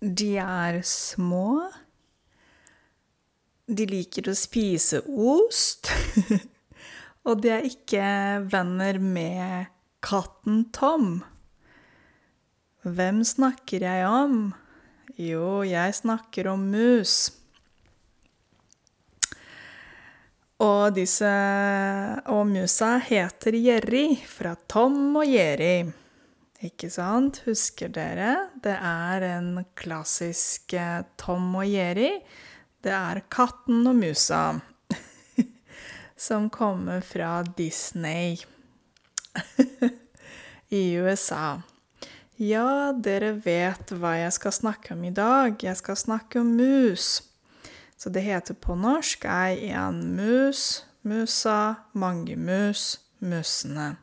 De er små. De liker å spise ost. Og de er ikke venner med katten Tom. Hvem snakker jeg om? Jo, jeg snakker om mus. Og disse Og musa heter Jerry, fra Tom og Jerry. Ikke sant? Husker dere? Det er en klassisk eh, Tom og Jerry. Det er katten og musa. Som kommer fra Disney i USA. Ja, dere vet hva jeg skal snakke om i dag. Jeg skal snakke om mus. Så det heter på norsk er en mus, musa, mange mus, musene.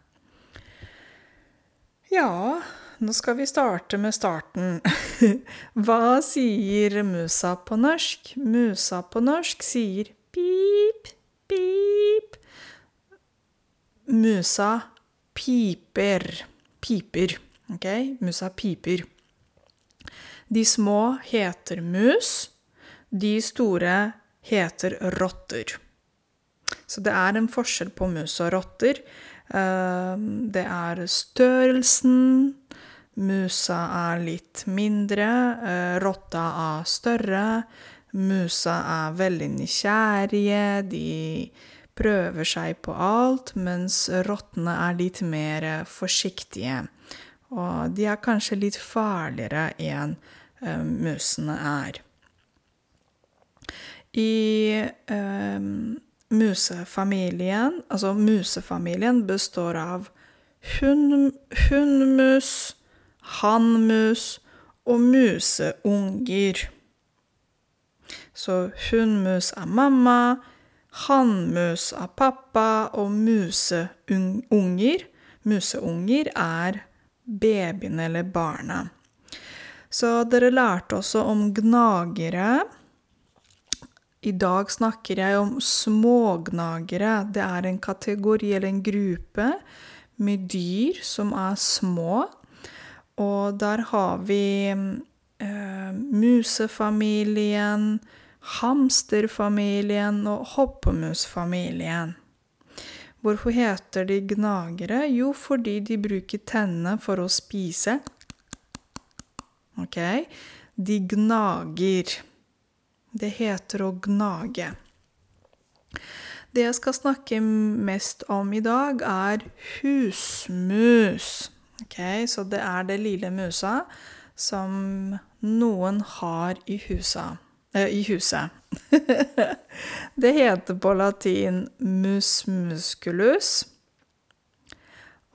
Ja, nå skal vi starte med starten. Hva sier musa på norsk? Musa på norsk sier pip, pip. Musa piper. Piper. OK? Musa piper. De små heter mus. De store heter rotter. Så det er en forskjell på mus og rotter. Ehm, det er størrelsen. Musa er litt mindre, eh, rotta er større. Musa er veldig nysgjerrige, de prøver seg på alt, mens rottene er litt mer forsiktige. Og de er kanskje litt farligere enn eh, musene er. I um, musefamilien Altså, musefamilien består av hund, hundmus, hannmus og museunger. Så hundmus er mamma, hannmus er pappa, og museunger Museunger er babyene eller barna. Så dere lærte også om gnagere. I dag snakker jeg om smågnagere. Det er en kategori eller en gruppe med dyr som er små. Og der har vi eh, musefamilien, hamsterfamilien og hoppemusfamilien. Hvorfor heter de gnagere? Jo, fordi de bruker tennene for å spise. OK? De gnager. Det heter å gnage. Det jeg skal snakke mest om i dag, er husmus. Okay, så det er det lille musa som noen har i, husa, eh, i huset. det heter på latin mus musculus.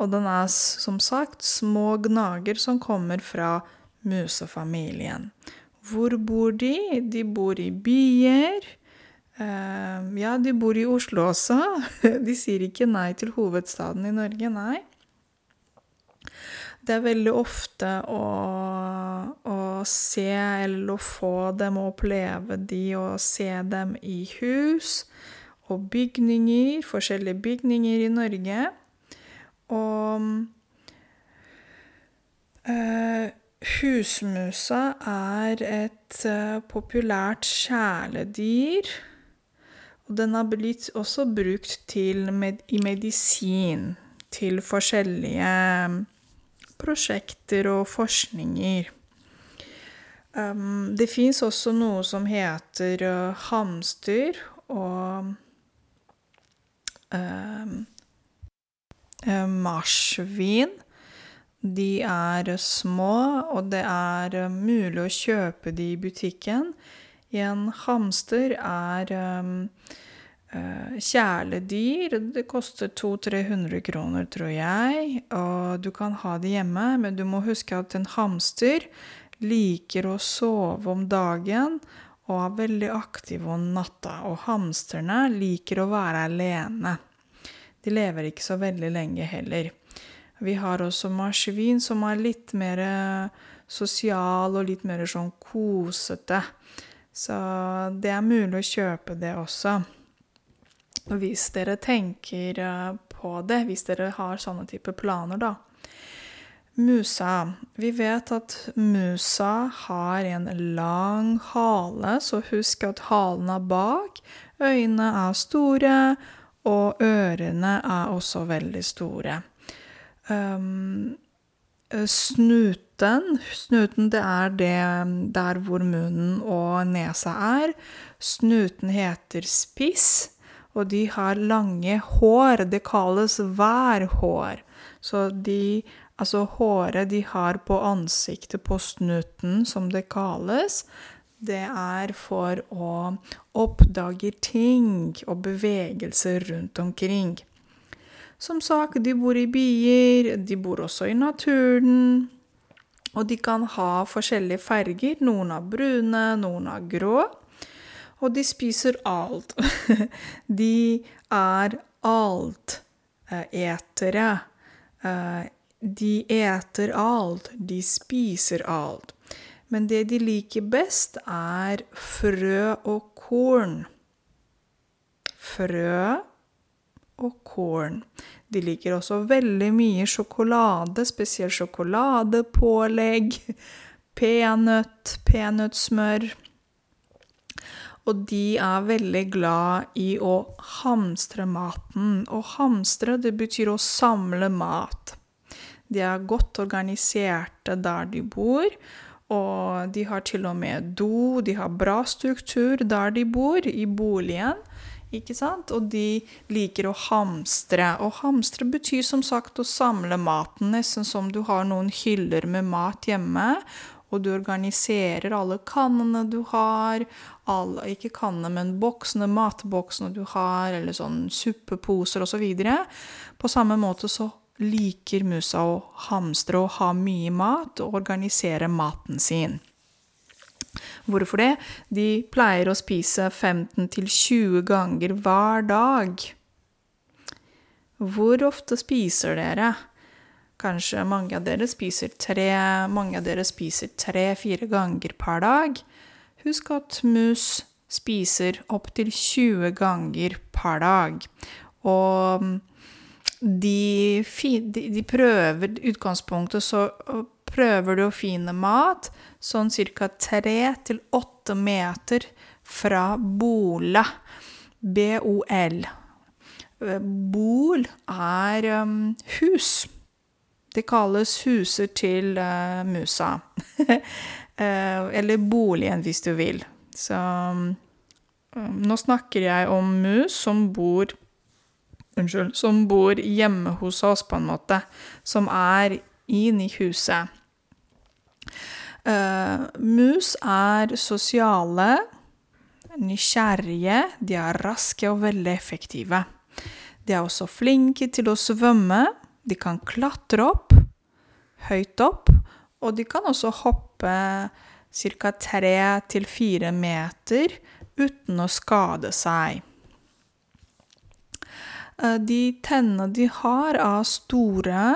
Og den er som sagt små gnager som kommer fra musefamilien. Hvor bor de? De bor i byer. Uh, ja, de bor i Oslo også. De sier ikke nei til hovedstaden i Norge, nei. Det er veldig ofte å, å se eller å få dem og oppleve de og se dem i hus og bygninger, forskjellige bygninger i Norge. Og uh, Husmusa er et uh, populært kjæledyr. Og den har blitt også brukt med, i medisin til forskjellige mm, prosjekter og forskninger. Um, det fins også noe som heter uh, hamster og um, marsvin. De er små, og det er eh, mulig å kjøpe de i butikken. En hamster er um, kjæledyr. Det koster 200-300 kroner, tror jeg. Og du kan ha det hjemme, men du må huske at en hamster liker å sove om dagen og er veldig aktiv om natta. Og hamsterne liker å være alene. De lever ikke så veldig lenge heller. Vi har også marsvin, som er litt mer eh, sosial og litt mer sånn kosete. Så det er mulig å kjøpe det også. Hvis dere tenker eh, på det, hvis dere har sånne type planer, da. Musa. Vi vet at musa har en lang hale, så husk at halen er bak. Øynene er store, og ørene er også veldig store. Um, snuten Snuten, det er det der hvor munnen og nesa er. Snuten heter spiss, og de har lange hår. Det kalles værhår. Så de Altså håret de har på ansiktet, på snuten, som det kalles, det er for å oppdage ting og bevegelser rundt omkring. Som sagt, de bor i byer, de bor også i naturen. Og de kan ha forskjellige farger. Noen er brune, noen er grå. Og de spiser alt. de er altetere. Eh, de eter alt, de spiser alt. Men det de liker best, er frø og korn. Frø og korn. De liker også veldig mye sjokolade, spesielt sjokoladepålegg, peanøtt, peanøttsmør. Og de er veldig glad i å hamstre maten. Å hamstre, det betyr å samle mat. De er godt organiserte der de bor. Og de har til og med do, de har bra struktur der de bor, i boligen. Ikke sant? Og de liker å hamstre. Og hamstre betyr som sagt å samle maten, nesten som du har noen hyller med mat hjemme. Og du organiserer alle kannene du har, alle, ikke kannene, men boksene, matboksene du har, eller sånn suppeposer osv. Så På samme måte så liker musa å hamstre og ha mye mat og organisere maten sin. Hvorfor det? De pleier å spise 15-20 ganger hver dag. Hvor ofte spiser dere? Kanskje mange av dere spiser tre, mange av dere spiser tre-fire ganger per dag. Husk at mus spiser opptil 20 ganger per dag. Og de, de, de prøver utgangspunktet så prøver du å finne mat sånn ca. tre til åtte meter fra bola. B-o-l. Bol er um, hus. Det kalles huset til uh, musa. uh, eller boligen, hvis du vil. Så um, nå snakker jeg om mus som bor unnskyld, som bor hjemme hos oss, på en måte. Som er inn i huset. Uh, mus er sosiale, nysgjerrige, de er raske og veldig effektive. De er også flinke til å svømme. De kan klatre opp, høyt opp, og de kan også hoppe ca. tre til fire meter uten å skade seg. Eh, de tennene de har, er store,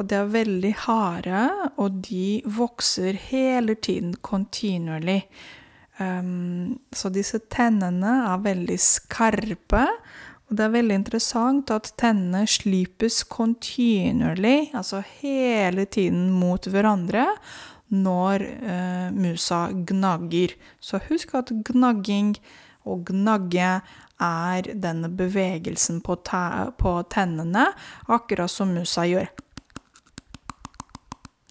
og de er veldig harde, og de vokser hele tiden kontinuerlig. Um, så disse tennene er veldig skarpe. Og det er veldig interessant at tennene slipes kontinuerlig, altså hele tiden mot hverandre, når uh, musa gnagger. Så husk at gnagging og gnagge er denne bevegelsen på, på tennene, akkurat som musa gjør.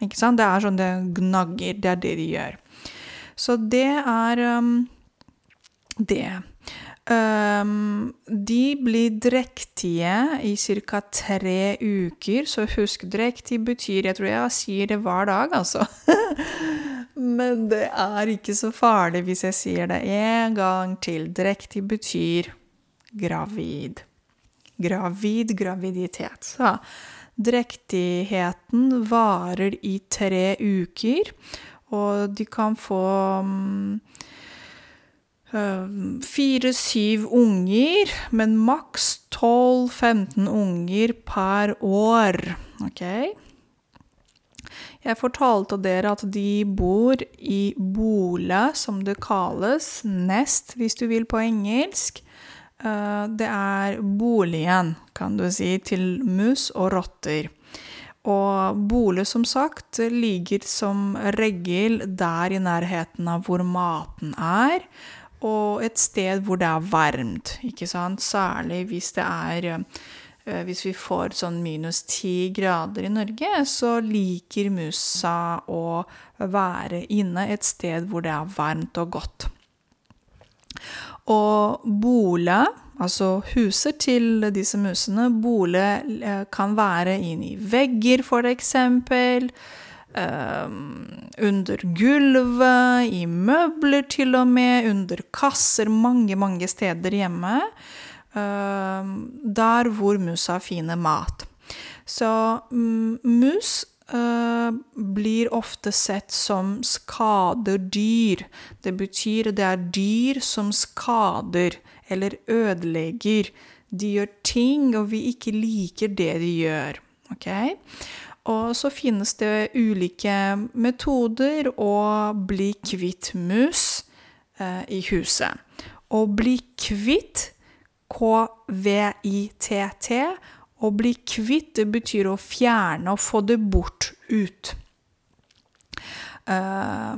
Ikke sant? Det er sånn det gnagger. Det er det de gjør. Så det er um, det. Um, de blir drektige i ca. tre uker, så husk drektig betyr Jeg tror jeg sier det hver dag, altså. Men det er ikke så farlig hvis jeg sier det en gang til. Drektig betyr gravid. Gravid graviditet. Så drektigheten varer i tre uker, og de kan få um, Fire-syv unger, men maks 12-15 unger per år. OK? Jeg fortalte dere at de bor i bole, som det kalles, nest, hvis du vil på engelsk. Eh, det er boligen, kan du si, til mus og rotter. Og bolig, som sagt, ligger som regel der i nærheten av hvor maten er, og et sted hvor det er varmt, ikke sant? Særlig hvis det er eh, hvis vi får sånn minus ti grader i Norge, så liker musa å være inne et sted hvor det er varmt og godt. Og bolig Altså huset til disse musene. Bolig eh, kan være inn i vegger, for eksempel. Um, under gulvet, i møbler til og med, under kasser, mange, mange steder hjemme. Um, der hvor musa finner mat. Så um, mus uh, blir ofte sett som skader dyr. Det betyr det er dyr som skader eller ødelegger. De gjør ting, og vi ikke liker det de gjør. ok? Og så finnes det ulike metoder å bli kvitt mus eh, i huset. Å bli kvitt, K-V-I-T-T, å bli kvitt, det betyr å fjerne og få det bort, ut. Uh,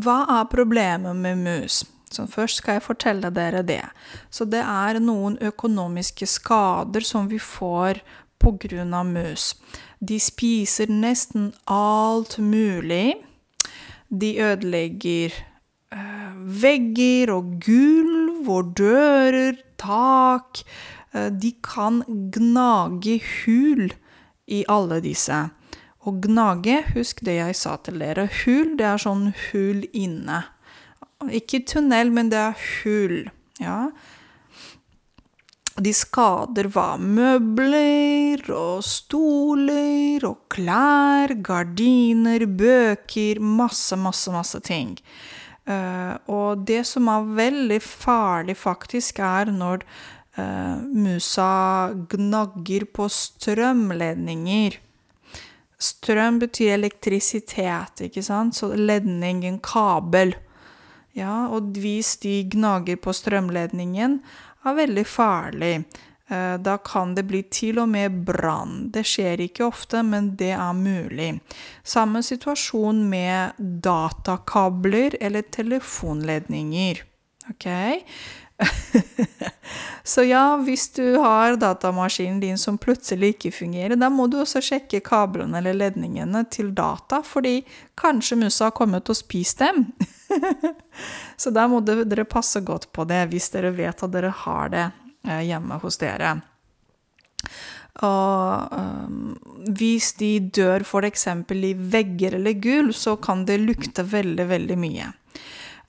hva er problemet med mus? Så først skal jeg fortelle dere det. Så det er noen økonomiske skader som vi får pga. mus. De spiser nesten alt mulig. De ødelegger uh, vegger og gulv og dører, tak. Uh, de kan gnage hul i alle disse. Og gnage, husk det jeg sa til dere, hul, det er sånn hul inne. Ikke tunnel, men det er hul. Ja. De skader hva? Møbler og stoler og klær, gardiner, bøker Masse, masse, masse ting. Uh, og det som er veldig farlig, faktisk, er når musa gnagger på strømledninger. Strøm betyr elektrisitet, ikke sant? Så ledning, en kabel. Ja, og hvis de gnager på strømledningen, er veldig farlig. Eh, da kan det bli til og med brann. Det skjer ikke ofte, men det er mulig. Samme situasjon med datakabler eller telefonledninger. Ok? Så ja, hvis du har datamaskinen din som plutselig ikke fungerer, da må du også sjekke kablene eller ledningene til data, fordi kanskje musa har kommet og spist dem. Så da må dere passe godt på det hvis dere vet at dere har det eh, hjemme hos dere. Og um, hvis de dør f.eks. i vegger eller gulv, så kan det lukte veldig, veldig mye.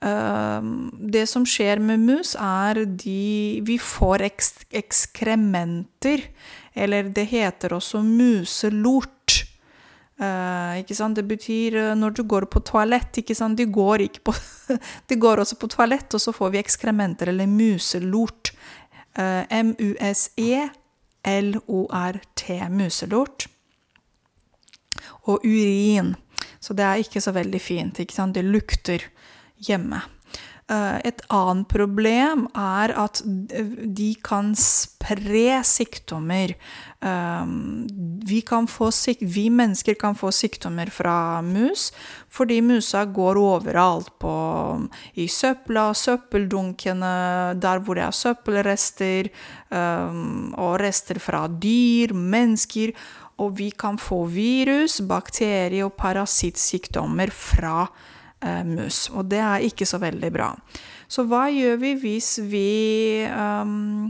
Ehm, det som skjer med mus, er de Vi får ekskrementer. Eller det heter også muselort. Uh? Det betyr uh, når du går på toalett? De, går på de går også på toalett, og så får vi ekskrementer, eller muselort. Uh, M-U-S-E-L-O-R-T. Muselort. Og urin. Så det er ikke så veldig fint. Det lukter hjemme. Eh, et annet problem er at de kan spre sykdommer. Eh, vi, kan få, vi, mennesker kan få sykdommer fra mus fordi musa går overalt. På, I søpla, søppeldunkene, der hvor det er søppelrester, eh, og rester fra dyr, mennesker. Og vi kan få virus, bakterie- og parasittsykdommer fra mus mus. Og det er ikke så veldig bra. Så hva gjør vi hvis vi um,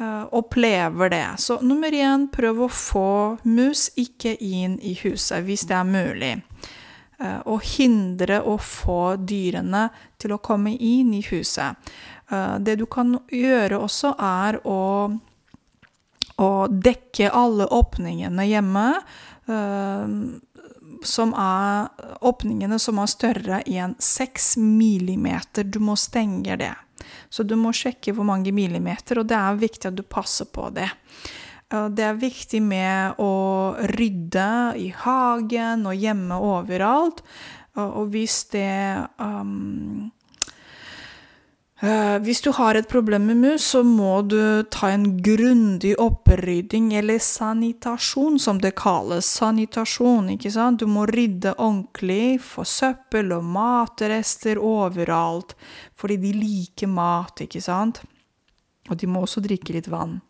uh, opplever det? Så nummer én, prøv å få mus ikke inn i huset hvis det er mulig. Uh, og hindre å få dyrene til å komme inn i huset. Uh, det du kan gjøre også, er å, å dekke alle åpningene hjemme. Som er åpningene som er større enn 6 millimeter. Du må stenge det. Så du må sjekke hvor mange millimeter, og det er viktig at du passer på det. Det er viktig med å rydde i hagen og hjemme overalt. Og hvis det um, hvis du har et problem med mus, så må du ta en grundig opprydding, eller sanitasjon, som det kalles. Sanitasjon, ikke sant? Du må rydde ordentlig for søppel og matrester overalt, fordi de liker mat, ikke sant? Og de må også drikke litt vann.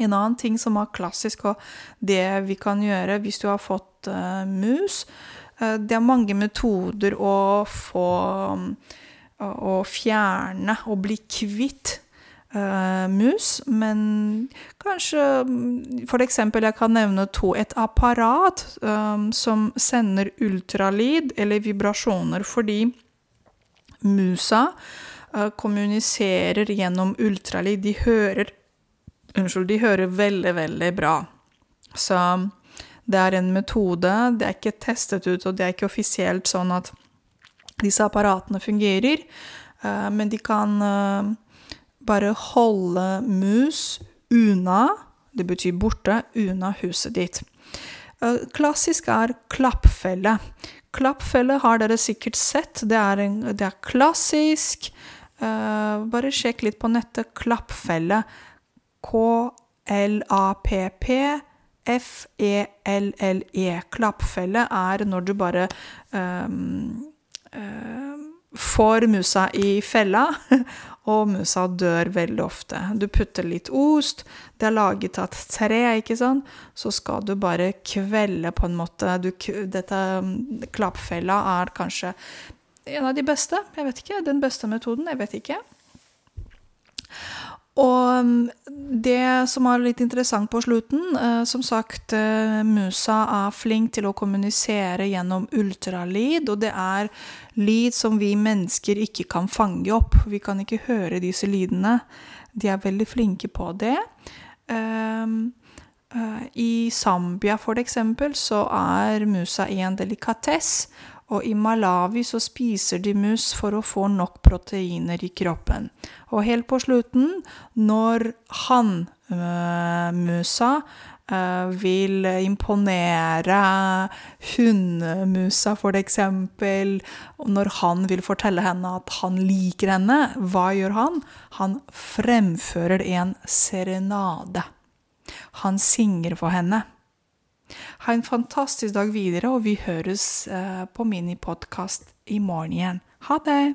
En annen ting som er klassisk, og det vi kan gjøre hvis du har fått uh, mus uh, Det er mange metoder å få å fjerne og bli kvitt uh, mus, men kanskje For eksempel, jeg kan nevne to. Et apparat um, som sender ultralyd eller vibrasjoner, fordi musa uh, kommuniserer gjennom ultralyd. De hører Unnskyld, de hører veldig, veldig bra. Så det er en metode. Det er ikke testet ut, og det er ikke offisielt sånn at disse apparatene fungerer, eh, men de kan eh, bare holde mus unna, det betyr borte, unna huset ditt. Eh, klassisk er klappfelle. Klappfelle har dere sikkert sett. Det er, en, det er klassisk. bare sjekk litt på nettet. Klappfelle. K-l-a-p-p-f-e-l-l-e. Klappfelle er når du bare um, får musa i fella, og musa dør veldig ofte. Du putter litt ost, det er laget av et tre, ikke sant, så skal du bare kvelde på en måte du, Dette mm, klappfella er kanskje en av de beste. Jeg vet ikke. Den beste metoden. Jeg vet ikke. Og mm, det som er litt interessant på slutten eh, Som sagt, eh, musa er flink til å kommunisere gjennom ultralyd, og det er lyd som vi mennesker ikke kan fange opp. Vi kan ikke høre disse lydene. De er veldig flinke på det. Eh, I Zambia, for eksempel, så er musa en delikatess. Og i Malawi så spiser de mus for å få nok proteiner i kroppen. Og helt på slutten, når hannmusa uh, vil imponere hundemusa, for eksempel, når han vil fortelle henne at han liker henne, hva gjør han? Han fremfører en serenade. Han synger for henne. Ha en fantastisk dag videre, og vi høres eh, på minipodkast i morgen igjen. Ha det!